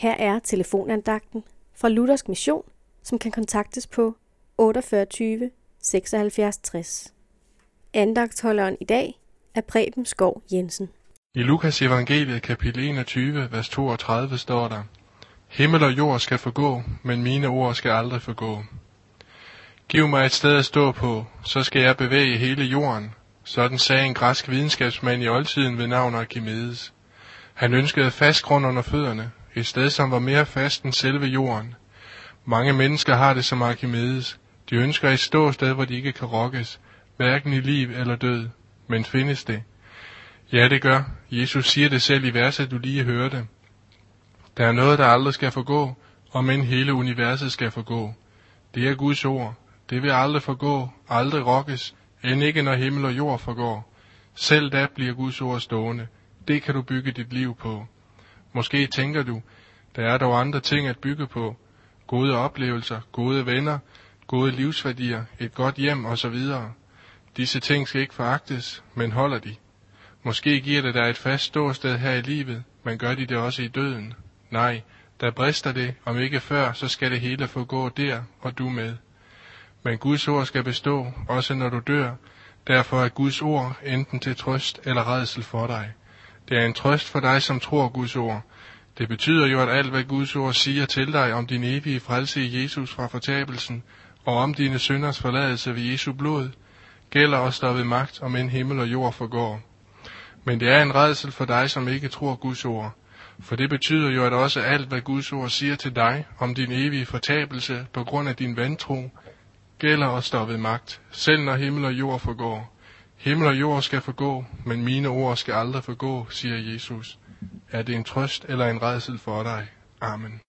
Her er telefonandagten fra Luthersk Mission, som kan kontaktes på 48 76 60. Andagtholderen i dag er Preben Skov Jensen. I Lukas evangeliet kapitel 21, vers 32 står der, Himmel og jord skal forgå, men mine ord skal aldrig forgå. Giv mig et sted at stå på, så skal jeg bevæge hele jorden. Sådan sagde en græsk videnskabsmand i oldtiden ved navn Archimedes. Han ønskede fast grund under fødderne, et sted som var mere fast end selve jorden. Mange mennesker har det som Archimedes. De ønsker et ståsted, hvor de ikke kan rokkes, hverken i liv eller død. Men findes det? Ja, det gør. Jesus siger det selv i verset, du lige hørte. Der er noget, der aldrig skal forgå, og men hele universet skal forgå. Det er Guds ord. Det vil aldrig forgå, aldrig rokkes, end ikke når himmel og jord forgår. Selv da bliver Guds ord stående. Det kan du bygge dit liv på. Måske tænker du, der er dog andre ting at bygge på. Gode oplevelser, gode venner, gode livsværdier, et godt hjem osv. Disse ting skal ikke foragtes, men holder de. Måske giver det dig et fast ståsted her i livet, men gør de det også i døden? Nej, der brister det, om ikke før, så skal det hele få gå der, og du med. Men Guds ord skal bestå, også når du dør. Derfor er Guds ord enten til trøst eller redsel for dig. Det er en trøst for dig, som tror Guds ord. Det betyder jo, at alt, hvad Guds ord siger til dig om din evige frelse i Jesus fra fortabelsen, og om dine synders forladelse ved Jesu blod, gælder os der ved magt, om en himmel og jord forgår. Men det er en redsel for dig, som ikke tror Guds ord. For det betyder jo, at også alt, hvad Guds ord siger til dig om din evige fortabelse på grund af din vantro, gælder os der ved magt, selv når himmel og jord forgår. Himmel og jord skal forgå, men mine ord skal aldrig forgå, siger Jesus. Er det en trøst eller en redsel for dig? Amen.